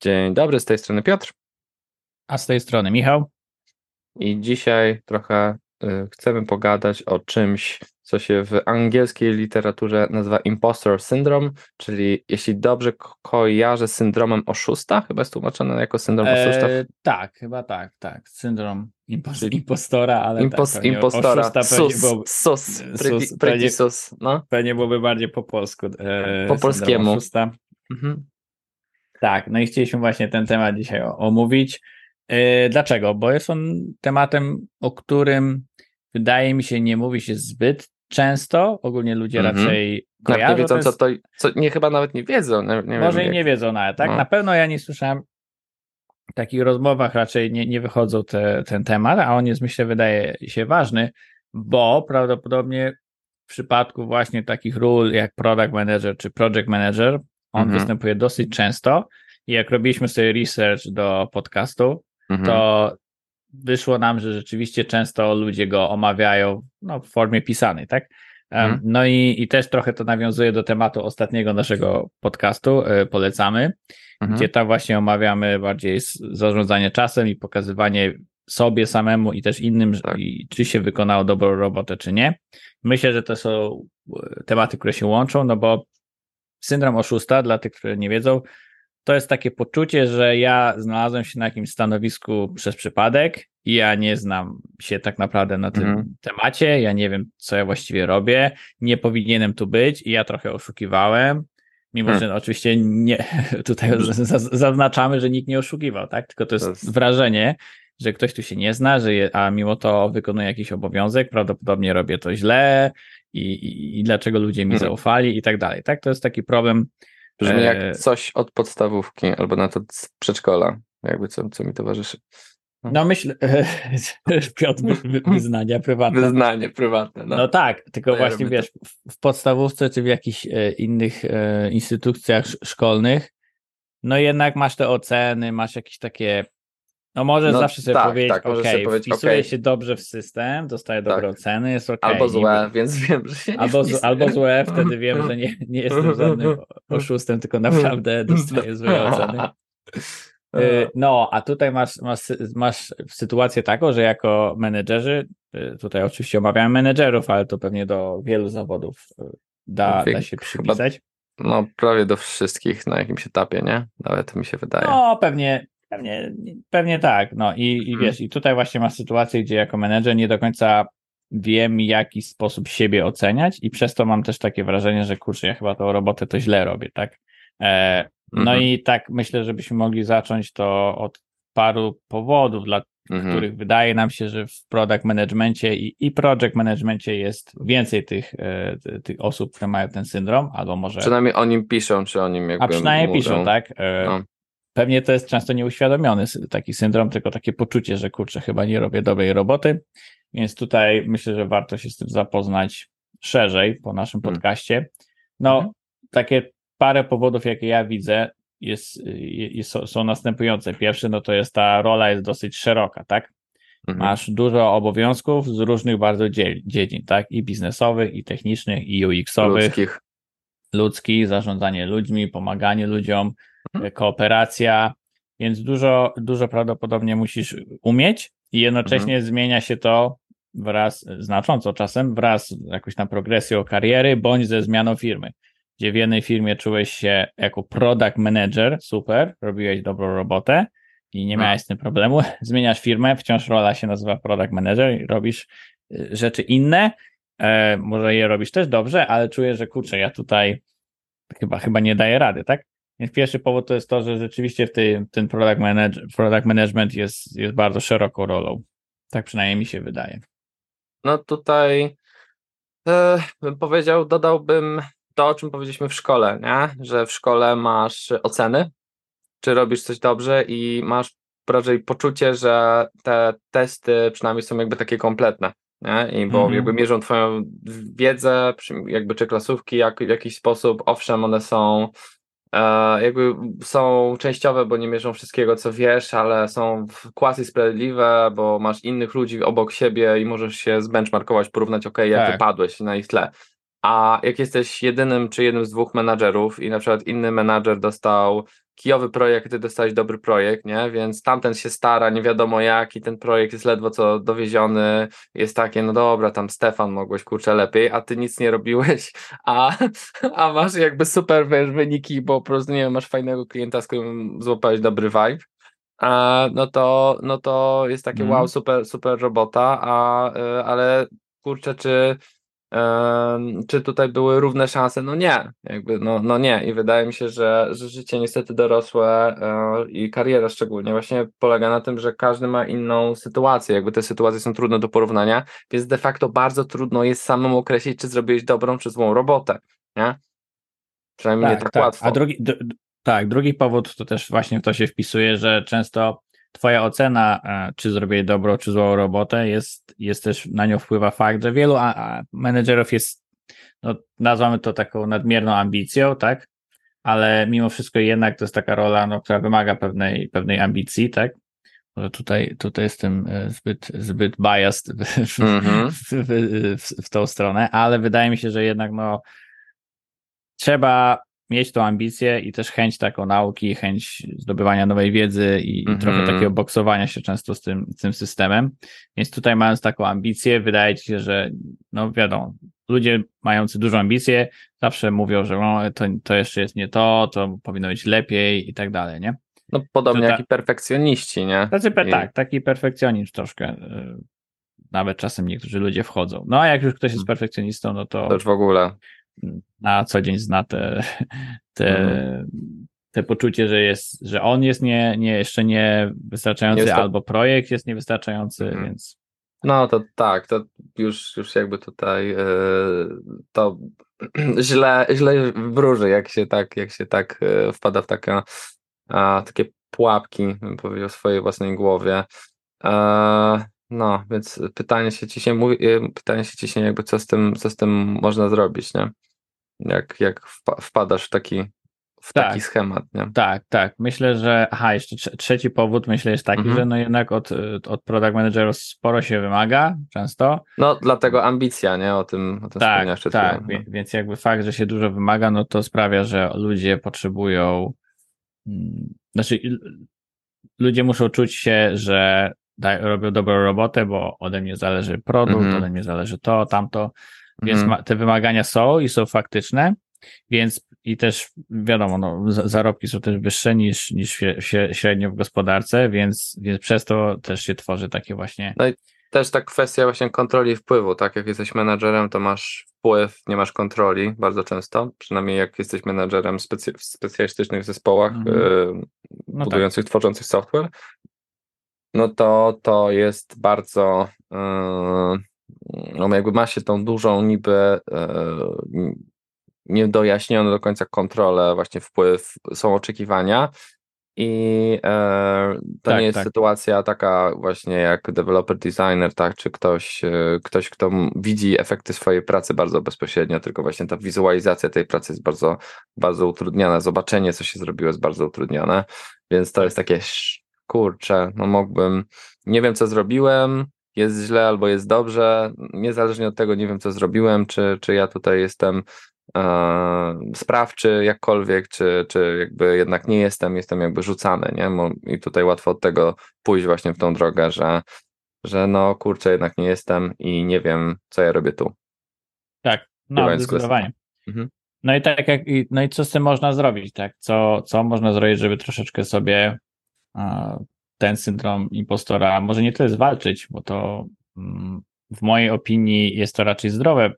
Dzień dobry, z tej strony Piotr. A z tej strony Michał. I dzisiaj trochę y, chcemy pogadać o czymś, co się w angielskiej literaturze nazywa impostor syndrome, czyli jeśli dobrze kojarzę syndromem oszusta, chyba jest tłumaczone jako syndrom oszusta. Eee, tak, chyba tak, tak. Syndrom impos impostora, ale Impos tak, impostora, sus, byłoby, sus, pretty, sus, no. Pewnie byłoby bardziej po polsku. E, po polskiemu. Mhm. Tak, no i chcieliśmy właśnie ten temat dzisiaj omówić. E, dlaczego? Bo jest on tematem, o którym wydaje mi się nie mówi się zbyt często. Ogólnie ludzie mm -hmm. raczej kojarzą. nie wiedzą, co to, co nie chyba nawet nie wiedzą. Nie, nie może i nie wiedzą nawet, tak? No. Na pewno ja nie słyszałem w takich rozmowach raczej nie, nie wychodzą te, ten temat, a on jest myślę wydaje się ważny, bo prawdopodobnie w przypadku właśnie takich ról jak product manager czy project manager, on mhm. występuje dosyć często i jak robiliśmy sobie research do podcastu, mhm. to wyszło nam, że rzeczywiście często ludzie go omawiają no, w formie pisanej, tak? Mhm. No i, i też trochę to nawiązuje do tematu ostatniego naszego podcastu, y, polecamy, mhm. gdzie tam właśnie omawiamy bardziej zarządzanie czasem i pokazywanie sobie samemu i też innym, tak. czy się wykonało dobrą robotę, czy nie. Myślę, że to są y, tematy, które się łączą, no bo syndrom oszusta, dla tych, którzy nie wiedzą, to jest takie poczucie, że ja znalazłem się na jakimś stanowisku przez przypadek i ja nie znam się tak naprawdę na tym mhm. temacie, ja nie wiem, co ja właściwie robię, nie powinienem tu być i ja trochę oszukiwałem, mimo hmm. że oczywiście nie, tutaj zaznaczamy, że nikt nie oszukiwał, tak? Tylko to jest, to jest... wrażenie, że ktoś tu się nie zna, że je, a mimo to wykonuje jakiś obowiązek, prawdopodobnie robię to źle i, i, i dlaczego ludzie mi hmm. zaufali i tak dalej, tak? To jest taki problem, Brzmi jak e, coś od podstawówki albo na to z przedszkola, jakby co, co mi towarzyszy. No, no myślę, Piotr, wyznania prywatne. Wyznanie prywatne. No, no tak, tylko no właśnie wiesz, to. w podstawówce czy w jakichś e, innych e, instytucjach szkolnych, no jednak masz te oceny, masz jakieś takie no możesz no, zawsze sobie tak, powiedzieć, tak, ok, wpisuję okay. się dobrze w system, dostaję dobre tak. oceny, jest ok. Albo złe, więc wiem, że się albo, z, albo złe, wtedy wiem, że nie, nie jestem żadnym oszustem, tylko naprawdę dostaję złe oceny. Y, no, a tutaj masz, masz, masz sytuację taką, że jako menedżerzy, y, tutaj oczywiście omawiamy menedżerów, ale to pewnie do wielu zawodów y, da, da się przypisać. no, prawie do wszystkich na jakimś etapie, nie? Nawet mi się wydaje. No, pewnie, Pewnie, pewnie tak. No i, i hmm. wiesz, i tutaj właśnie masz sytuację, gdzie jako menedżer nie do końca wiem, w jaki sposób siebie oceniać, i przez to mam też takie wrażenie, że kurczę, ja chyba tą robotę to źle robię, tak? E, no mhm. i tak myślę, żebyśmy mogli zacząć to od paru powodów, dla mhm. których wydaje nam się, że w product managemencie i, i project managemencie jest więcej tych, e, tych osób, które mają ten syndrom, albo może. Przynajmniej o nim piszą, czy o nim jakby. A przynajmniej mówią. piszą, tak? E, no. Pewnie to jest często nieuświadomiony taki syndrom, tylko takie poczucie, że kurczę, chyba nie robię dobrej roboty. Więc tutaj myślę, że warto się z tym zapoznać szerzej po naszym hmm. podcaście. No, mhm. takie parę powodów, jakie ja widzę, jest, jest, są następujące. Pierwszy, no to jest ta rola jest dosyć szeroka, tak? Mhm. Masz dużo obowiązków z różnych bardzo dziedzin, tak? I biznesowych, i technicznych, i UX-owych. Ludzkich. Ludzkich, zarządzanie ludźmi, pomaganie ludziom. Kooperacja, więc dużo, dużo prawdopodobnie musisz umieć i jednocześnie mhm. zmienia się to wraz, znacząco czasem, wraz jakoś na progresją kariery, bądź ze zmianą firmy. Gdzie w jednej firmie czułeś się jako product manager, super, robiłeś dobrą robotę i nie miałeś z tym problemu. Zmieniasz firmę, wciąż rola się nazywa product manager i robisz y, rzeczy inne. E, może je robisz też dobrze, ale czuję, że kurczę, ja tutaj chyba, chyba nie daję rady, tak? Więc pierwszy powód to jest to, że rzeczywiście w tej, ten product, manage, product management jest, jest bardzo szeroką rolą. Tak przynajmniej mi się wydaje. No tutaj e, bym powiedział, dodałbym to, o czym powiedzieliśmy w szkole, nie? że w szkole masz oceny, czy robisz coś dobrze i masz raczej poczucie, że te testy przynajmniej są jakby takie kompletne. Nie? I bo -hmm. jakby mierzą twoją wiedzę, jakby czy klasówki jak, w jakiś sposób, owszem, one są jakby są częściowe, bo nie mierzą wszystkiego, co wiesz, ale są quasi sprawiedliwe, bo masz innych ludzi obok siebie i możesz się zbenchmarkować, porównać, ok, jak tak. wypadłeś na ich tle. A jak jesteś jedynym czy jednym z dwóch menadżerów i na przykład inny menadżer dostał kijowy projekt, ty dostałeś dobry projekt, nie? Więc tamten się stara, nie wiadomo jak i ten projekt jest ledwo co dowieziony, jest takie, no dobra, tam Stefan mogłeś, kurczę, lepiej, a ty nic nie robiłeś, a, a masz jakby super wiesz, wyniki, bo po prostu, nie wiem, masz fajnego klienta, z którym złapałeś dobry vibe, a, no to, no to jest takie Mhm. wow, super, super robota, a, y, ale kurczę, czy czy tutaj były równe szanse? No nie, jakby, no, no nie i wydaje mi się, że, że życie niestety dorosłe e, i kariera szczególnie właśnie polega na tym, że każdy ma inną sytuację, jakby te sytuacje są trudne do porównania, więc de facto bardzo trudno jest samemu określić, czy zrobiłeś dobrą, czy złą robotę, nie? Przynajmniej nie tak, łatwo. A drugi, tak, drugi powód to też właśnie w to się wpisuje, że często twoja ocena, e, czy zrobiłeś dobrą, czy złą robotę, jest, jest też na nią wpływa fakt, że wielu a, a menedżerów jest, no, nazwamy to taką nadmierną ambicją, tak? Ale mimo wszystko jednak to jest taka rola, no, która wymaga pewnej, pewnej ambicji, tak? Może tutaj, tutaj jestem e, zbyt, zbyt biased Mhm. w, w, w, w tą stronę, ale wydaje mi się, że jednak no, trzeba mieć tą ambicję i też chęć taką nauki, chęć zdobywania nowej wiedzy i, i Mhm. trochę takiego boksowania się często z tym, z tym systemem. Więc tutaj mając taką ambicję, wydaje ci się, że no wiadomo, ludzie mający dużą ambicję zawsze mówią, że no, to, to jeszcze jest nie to, to powinno być lepiej i tak dalej, nie? No podobnie ta- jak i perfekcjoniści, nie? Tacy, pe- I- tak, taki perfekcjonizm troszkę. y, Nawet czasem niektórzy ludzie wchodzą. No a jak już ktoś jest Mhm. perfekcjonistą, no to To już w ogóle. Na co dzień zna te, te, Mhm. te poczucie, że jest, że on jest nie, nie jeszcze nie wystarczający, albo projekt jest niewystarczający, Mhm. więc No to tak, to już, już jakby tutaj e, to źle, źle wróży, jak się tak, jak się tak e, wpada w taka, a, takie pułapki, bym powiedział, w swojej własnej głowie. E, no, więc pytanie się ci się mówi, e, pytanie się ci się jakby co z tym, co z tym można zrobić, nie? Jak, jak wpa- wpadasz w taki, w Tak. taki schemat, nie? tak, tak. Myślę, że aha, jeszcze trze- trzeci powód myślę jest taki, Mhm. że no jednak od, od product managerów sporo się wymaga często. No, dlatego ambicja, nie? O tym, o tym Tak, tak, chwilą, no. więc jakby fakt, że się dużo wymaga, no to sprawia, że ludzie potrzebują, mm, znaczy ludzie muszą czuć się, że daj, robią dobrą robotę, bo ode mnie zależy produkt, Mhm. ode mnie zależy to, tamto, więc Mhm. ma, te wymagania są i są faktyczne, więc i też wiadomo, no, za- zarobki są też wyższe niż, niż śre- śre- średnio w gospodarce, więc, więc przez to też się tworzy takie właśnie też ta kwestia właśnie kontroli i wpływu, tak? Jak jesteś menadżerem, to masz wpływ, nie masz kontroli bardzo często, przynajmniej jak jesteś menadżerem specy- w specjalistycznych zespołach y, No budujących, tworzących software, no to to jest bardzo no jakby ma się tą dużą niby y, niedojaśnioną do końca kontrolę, właśnie wpływ, są oczekiwania i e, to Tak, nie jest tak. sytuacja taka właśnie jak developer designer, tak, czy ktoś, e, ktoś, kto widzi efekty swojej pracy bardzo bezpośrednio, tylko właśnie ta wizualizacja tej pracy jest bardzo, bardzo utrudniona, zobaczenie, co się zrobiło jest bardzo utrudnione, więc to jest takie, kurczę, no mógłbym, nie wiem, co zrobiłem, jest źle albo jest dobrze, niezależnie od tego nie wiem, co zrobiłem, czy, czy ja tutaj jestem e, sprawczy jakkolwiek, czy, czy jakby jednak nie jestem, jestem jakby rzucany, nie? I tutaj łatwo od tego pójść właśnie w tą drogę, że, że no kurczę, jednak nie jestem i nie wiem, co ja robię tu. Tak, no zdecydowanie. Mhm. No i tak jak, no i co z tym można zrobić, tak? Co, co można zrobić, żeby troszeczkę sobie ten syndrom impostora, może nie tyle zwalczyć, bo to mm, w mojej opinii jest to raczej zdrowe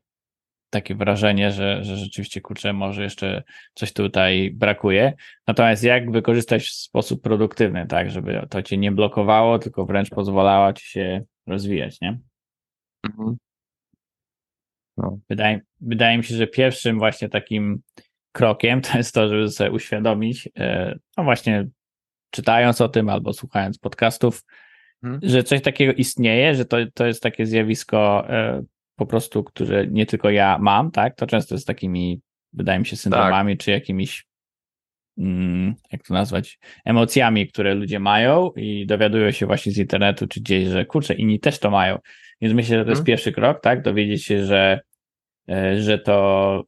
takie wrażenie, że, że rzeczywiście kurczę, może jeszcze coś tutaj brakuje. Natomiast jak wykorzystać w sposób produktywny, tak, żeby to cię nie blokowało, tylko wręcz pozwalało ci się rozwijać, nie? Mhm. No. Wydaje, wydaje mi się, że pierwszym właśnie takim krokiem to jest to, żeby sobie uświadomić, e, no właśnie czytając o tym albo słuchając podcastów, Mhm. że coś takiego istnieje, że to, to jest takie zjawisko e, po prostu, które nie tylko ja mam, tak? To często jest takimi, wydaje mi się, syndromami, czy jakimiś, mm, jak to nazwać, emocjami, które ludzie mają i dowiadują się właśnie z internetu czy gdzieś, że kurczę, inni też to mają. Więc myślę, że to jest Mhm. pierwszy krok, tak? Dowiedzieć się, że że to,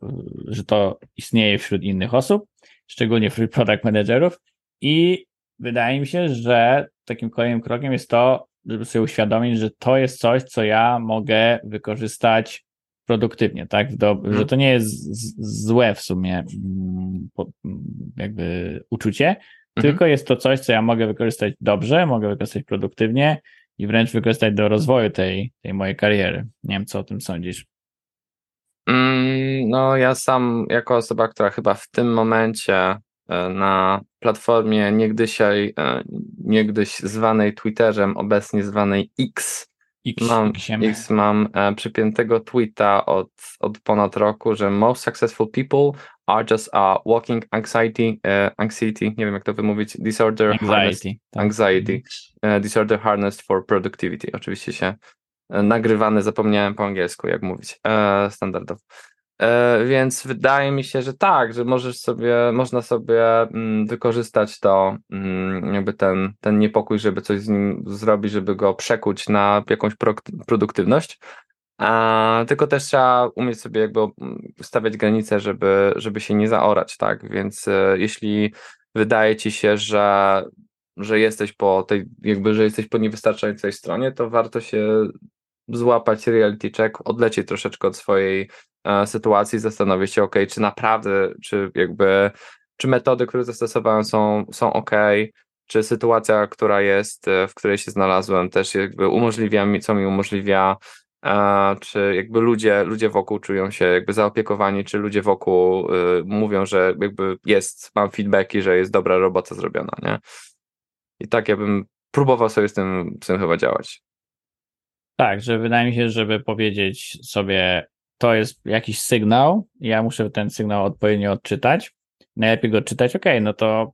że to istnieje wśród innych osób, szczególnie wśród product managerów i wydaje mi się, że takim kolejnym krokiem jest to, żeby sobie uświadomić, że to jest coś, co ja mogę wykorzystać produktywnie, tak? Do, hmm. Że to nie jest złe w sumie mm, jakby uczucie, hmm. tylko jest to coś, co ja mogę wykorzystać dobrze, mogę wykorzystać produktywnie i wręcz wykorzystać do rozwoju tej, tej mojej kariery. Nie wiem, co o tym sądzisz. Mm, no, ja sam, jako osoba, która chyba w tym momencie na platformie niegdyś, e, niegdyś zwanej Twitterem, obecnie zwanej X, X, mam, X mam e, przypiętego tweeta od, od ponad roku, że most successful people are just a walking anxiety, e, anxiety, nie wiem jak to wymówić, disorder anxiety, harnessed, tak. anxiety e, disorder harnessed for productivity. Oczywiście się e, nagrywany, zapomniałem po angielsku jak mówić, e, standardowo. E, więc wydaje mi się, że tak, że możesz sobie, można sobie mm, wykorzystać to, mm, jakby ten, ten niepokój, żeby coś z nim zrobić, żeby go przekuć na jakąś produktywność. A, tylko też trzeba umieć sobie jakby stawiać granice, żeby, żeby się nie zaorać, tak? Więc e, jeśli wydaje ci się, że, że jesteś po tej, jakby, że jesteś po niewystarczającej stronie, to warto się złapać reality check, odlecieć troszeczkę od swojej e, sytuacji, zastanowić się, ok, czy naprawdę, czy jakby, czy metody, które zastosowałem są, są ok, czy sytuacja, która jest, e, w której się znalazłem, też jakby umożliwia mi, co mi umożliwia, e, czy jakby ludzie, ludzie wokół czują się jakby zaopiekowani, czy ludzie wokół y, mówią, że jakby jest, mam feedbacki, że jest dobra robota zrobiona, nie? I tak ja bym próbował sobie z tym, z tym chyba działać. Tak, że wydaje mi się, żeby powiedzieć sobie, to jest jakiś sygnał, ja muszę ten sygnał odpowiednio odczytać. Najlepiej go odczytać, ok, no to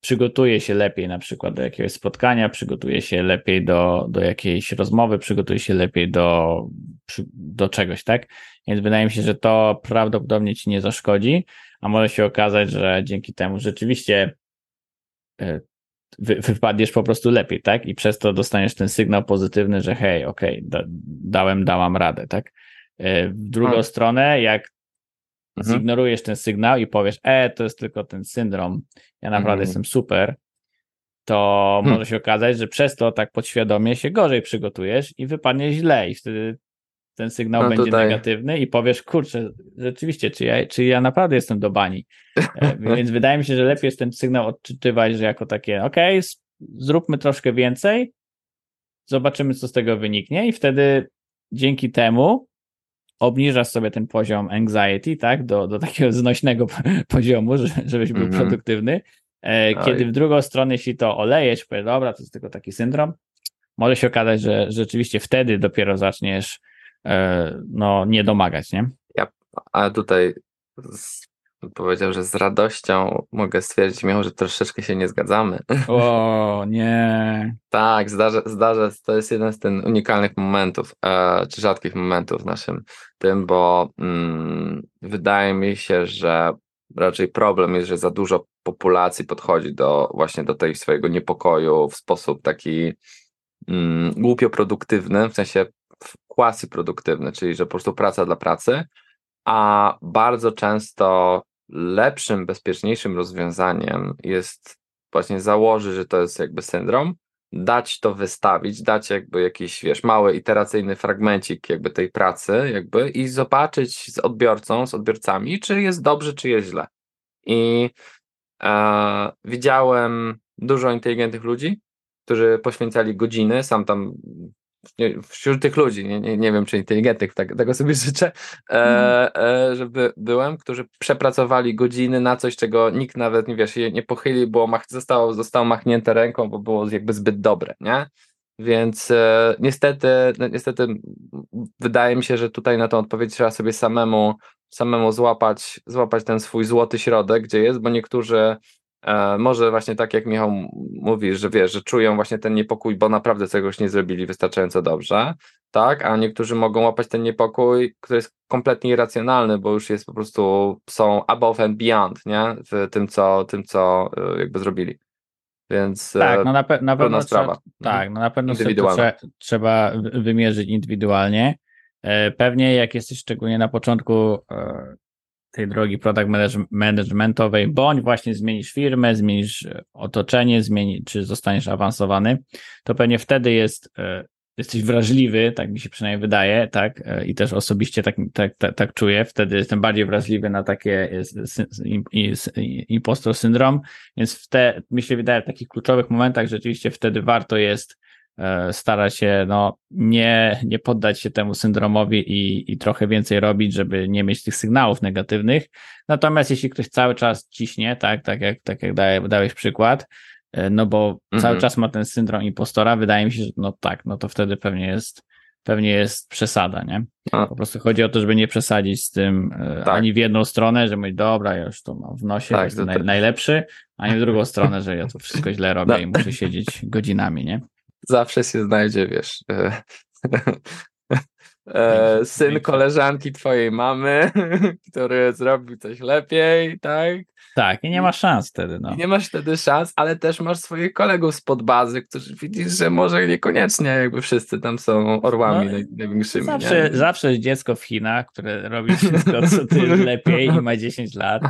przygotuję się lepiej na przykład do jakiegoś spotkania, przygotuję się lepiej do, do jakiejś rozmowy, przygotuję się lepiej do, do czegoś, tak? Więc wydaje mi się, że to prawdopodobnie ci nie zaszkodzi, a może się okazać, że dzięki temu rzeczywiście e, wy, wypadniesz po prostu lepiej, tak? I przez to dostaniesz ten sygnał pozytywny, że hej, okej, okay, da, dałem, dałam radę, tak? E, w drugą hmm. stronę, jak mhm. zignorujesz ten sygnał i powiesz, e, to jest tylko ten syndrom, ja naprawdę mhm. jestem super, to hmm. może się okazać, że przez to tak podświadomie się gorzej przygotujesz i wypadnie źle i wtedy ten sygnał no będzie tutaj. negatywny i powiesz, kurczę, rzeczywiście, czy ja, czy ja naprawdę jestem do bani. E, więc wydaje mi się, że lepiej jest ten sygnał odczytywać, że jako takie, ok, zróbmy troszkę więcej, zobaczymy, co z tego wyniknie i wtedy dzięki temu obniżasz sobie ten poziom anxiety, tak, do, do takiego znośnego poziomu, żebyś był mm -hmm. produktywny. E, kiedy w drugą stronę, jeśli to olejesz, powiesz, dobra, to jest tylko taki syndrom, może się okazać, że rzeczywiście wtedy dopiero zaczniesz no, nie domagać, nie? Ja, a tutaj z, powiedział, że z radością mogę stwierdzić, mimo że troszeczkę się nie zgadzamy. O, nie. tak, zdarza, zdarza, to jest jeden z tych unikalnych momentów, e, czy rzadkich momentów w naszym tym, bo mm, wydaje mi się, że raczej problem jest, że za dużo populacji podchodzi do właśnie do tej swojego niepokoju w sposób taki mm, głupio produktywny, w sensie quasi produktywny, czyli że po prostu praca dla pracy, a bardzo często lepszym, bezpieczniejszym rozwiązaniem jest właśnie założyć, że to jest jakby syndrom, dać to wystawić, dać jakby jakiś, wiesz, mały iteracyjny fragmencik jakby tej pracy jakby i zobaczyć z odbiorcą, z odbiorcami, czy jest dobrze, czy jest źle. I e, widziałem dużo inteligentnych ludzi, którzy poświęcali godziny, sam tam wśród tych ludzi, nie, nie, nie wiem czy inteligentnych, tak, tego sobie życzę, e, mhm. e, żeby byłem, którzy przepracowali godziny na coś, czego nikt nawet nie wiesz, nie pochylił, bo mach, zostało, zostało machnięte ręką, bo było jakby zbyt dobre, nie? Więc e, niestety, no, niestety wydaje mi się, że tutaj na tą odpowiedź trzeba sobie samemu, samemu złapać, złapać ten swój złoty środek, gdzie jest, bo niektórzy może właśnie tak jak Michał mówi, że wiesz, że czują właśnie ten niepokój, bo naprawdę czegoś nie zrobili wystarczająco dobrze, tak, a niektórzy mogą łapać ten niepokój, który jest kompletnie irracjonalny, bo już jest po prostu, są above and beyond, nie, w tym co, tym co e, jakby zrobili. Więc e, tak, no na, pe na pewno sprawa. Trzeba, tak, no na pewno trzeba, trzeba wymierzyć indywidualnie. E, pewnie jak jesteś szczególnie na początku e, tej drogi product managementowej, bądź właśnie zmienisz firmę, zmienisz otoczenie, zmieni, czy zostaniesz awansowany, to pewnie wtedy jest jesteś wrażliwy, tak mi się przynajmniej wydaje, tak, i też osobiście tak, tak, tak, tak czuję, wtedy jestem bardziej wrażliwy na takie impostor syndrom, więc w te, mi się wydaje, w takich kluczowych momentach rzeczywiście wtedy warto jest e, starać się no, nie, nie poddać się temu syndromowi i, i trochę więcej robić, żeby nie mieć tych sygnałów negatywnych. Natomiast jeśli ktoś cały czas ciśnie, tak, tak jak, tak jak dałeś przykład, E, no bo mhm. cały czas ma ten syndrom impostora, wydaje mi się, że no tak, no to wtedy pewnie jest pewnie jest przesada, nie? A. Po prostu chodzi o to, żeby nie przesadzić z tym e, tak. ani w jedną stronę, że mówić, dobra, ja już to mam w nosie, tak, to naj, najlepszy, ani w drugą stronę, że ja to wszystko źle robię no. i muszę siedzieć godzinami, nie? Zawsze się znajdzie, wiesz, e, e, syn koleżanki twojej mamy, który zrobił coś lepiej, tak? Tak, i nie masz szans wtedy. No. nie masz wtedy szans, ale też masz swoich kolegów spod bazy, którzy widzisz, że może niekoniecznie jakby wszyscy tam są orłami no, największymi. Zawsze, zawsze jest dziecko w Chinach, które robi wszystko, co ty lepiej i ma 10 lat.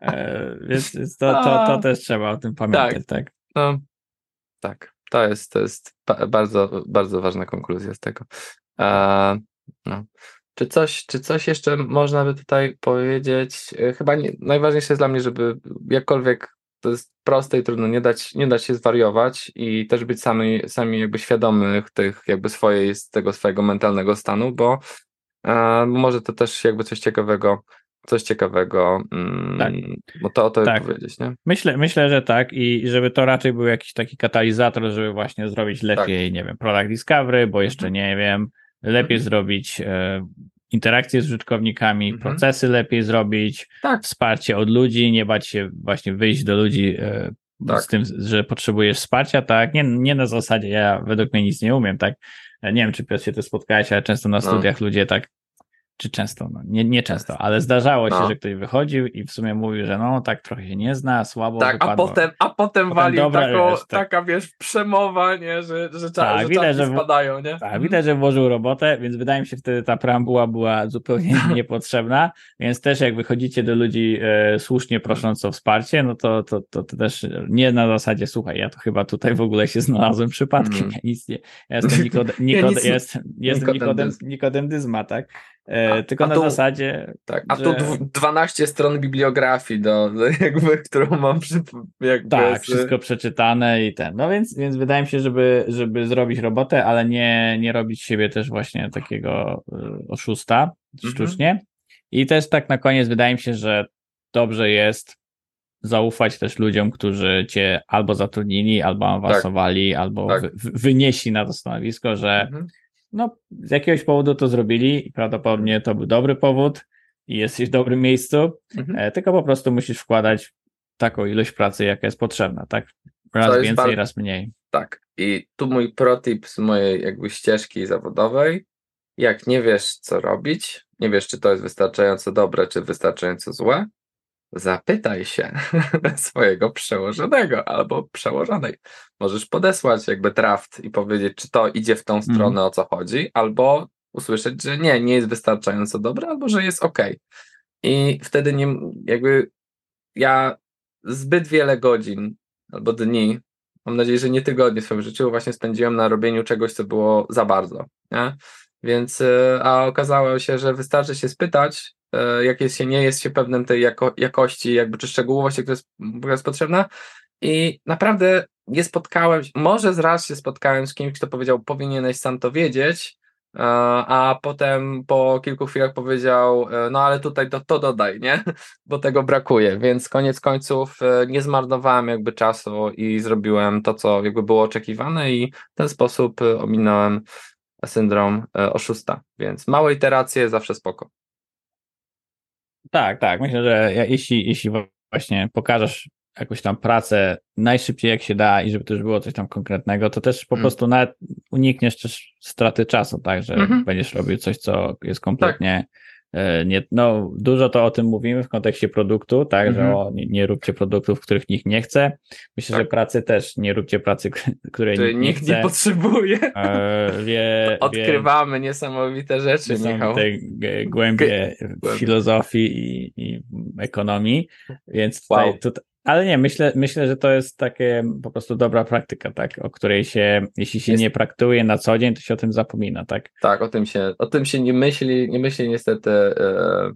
E, więc to, to, to też trzeba o tym pamiętać, tak? Tak, no, tak. To jest, to jest bardzo, bardzo ważna konkluzja z tego. E, no. Czy coś, czy coś jeszcze można by tutaj powiedzieć? E, chyba nie, najważniejsze jest dla mnie, żeby jakkolwiek to jest proste i trudno, nie dać, nie dać się zwariować i też być sami, sami jakby świadomych tych jakby swojej, tego swojego mentalnego stanu, bo e, może to też jakby coś ciekawego coś ciekawego, mm, tak. bo to o to tak. powiedzieć, nie? Myślę, myślę, że tak i żeby to raczej był jakiś taki katalizator, żeby właśnie zrobić lepiej, tak. nie wiem, product discovery, bo jeszcze mhm. nie wiem, lepiej mhm. zrobić e, interakcje z użytkownikami, mhm. procesy lepiej zrobić, tak. wsparcie od ludzi, nie bać się właśnie wyjść do ludzi e, tak. z tym, że potrzebujesz wsparcia, tak? Nie, nie na zasadzie, ja według mnie nic nie umiem, tak? Nie wiem, czy Piotr się to spotkałeś, ale często na no. studiach no. ludzie tak czy często, no, nie, nie często, ale zdarzało się, no. że ktoś wychodził i w sumie mówił, że no tak trochę się nie zna, słabo Tak, wypadło. a potem, a potem, potem wali dobra, taką, wiesz, tak. taka, wiesz, przemowa, nie, że, że, tak, że widać, że spadają, nie? Tak, mhm. widać, że włożył robotę, więc wydaje mi się wtedy ta preambuła była zupełnie niepotrzebna, więc też jak wychodzicie do ludzi e, słusznie prosząc o wsparcie, no to, to, to, to, też nie na zasadzie, słuchaj, ja to chyba tutaj w ogóle się znalazłem przypadkiem, mm. ja nic nie, ja jestem Nikodem, Nikode, ja nic, ja jestem Nikodem, Nikodem Dyzma, tak? E, a, tylko a na tu, zasadzie. Tak, a że... tu 12 stron bibliografii, do, do, jakby, którą mam przy, jakby Tak, z... wszystko przeczytane i ten. No więc, więc wydaje mi się, żeby, żeby zrobić robotę, ale nie, nie robić siebie też właśnie takiego y, oszusta mhm. sztucznie. Mhm. I też tak na koniec wydaje mi się, że dobrze jest zaufać też ludziom, którzy cię albo zatrudnili, albo awansowali, tak. albo tak. Wy, wynieśli na to stanowisko, że. Mhm no, z jakiegoś powodu to zrobili prawdopodobnie to był dobry powód i jesteś w dobrym miejscu, mhm. E, tylko po prostu musisz wkładać taką ilość pracy, jaka jest potrzebna, tak? Raz więcej, bardzo... raz mniej. Tak. I tu mój protip z mojej jakby ścieżki zawodowej. Jak nie wiesz, co robić, nie wiesz, czy to jest wystarczająco dobre, czy wystarczająco złe, zapytaj się swojego przełożonego albo przełożonej. Możesz podesłać jakby draft i powiedzieć, czy to idzie w tą mhm. stronę, mm. o co chodzi, albo usłyszeć, że nie, nie jest wystarczająco dobre, albo że jest ok. I wtedy nie, jakby ja zbyt wiele godzin albo dni, mam nadzieję, że nie tygodnie w swoim życiu właśnie spędziłem na robieniu czegoś, co było za bardzo. Nie? Więc, y, a okazało się, że wystarczy się spytać, E, jak jest się, nie jest się pewnym tej jako, jakości, jakby czy szczegółowości, która jest, która jest potrzebna. I naprawdę nie spotkałem, może zraz się spotkałem z kimś, kto powiedział, powinieneś sam to wiedzieć, e, a potem po kilku chwilach powiedział, e, no ale tutaj to, to dodaj, nie? Bo tego brakuje, więc koniec końców nie zmarnowałem jakby czasu i zrobiłem to, co jakby było oczekiwane i w ten sposób ominąłem syndrom oszusta, więc małe iteracje zawsze spoko. Tak, tak. Myślę, że jeśli, jeśli właśnie pokażesz jakąś tam pracę najszybciej jak się da i żeby już było coś tam konkretnego, to też po mm. prostu nawet unikniesz też straty czasu, tak, że mm -hmm. będziesz robił coś, co jest kompletnie e, nie, no, dużo to o tym mówimy w kontekście produktu, tak, Mhm. że o, nie, nie róbcie produktów, których nikt nie chce. Myślę, Tak. że pracy też nie róbcie pracy, której Który nikt nie nikt chce. nie potrzebuje. E, wie, Odkrywamy niesamowite rzeczy, wie, Michał. g- głębie Głębie. filozofii i, i ekonomii, więc tutaj, Wow. tutaj, ale nie, myślę, myślę, że to jest takie po prostu dobra praktyka, tak, o której się, jeśli się Jest- nie praktykuje na co dzień, to się o tym zapomina, tak? Tak, o tym się, o tym się nie myśli, nie myśli niestety, e,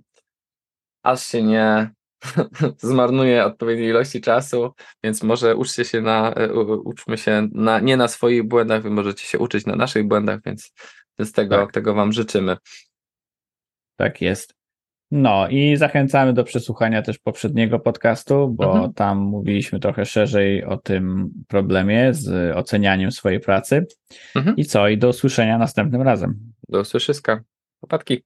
aż się nie zmarnuje odpowiedniej ilości czasu, więc może uczcie się na, u- uczmy się na, nie na swoich błędach, wy możecie się uczyć na naszych błędach, więc, więc tego, Tak. tego wam życzymy. Tak jest. No i zachęcamy do przesłuchania też poprzedniego podcastu, bo Mhm. tam mówiliśmy trochę szerzej o tym problemie z ocenianiem swojej pracy. Mhm. I co? I do usłyszenia następnym razem. Do usłyszyska. Popadki.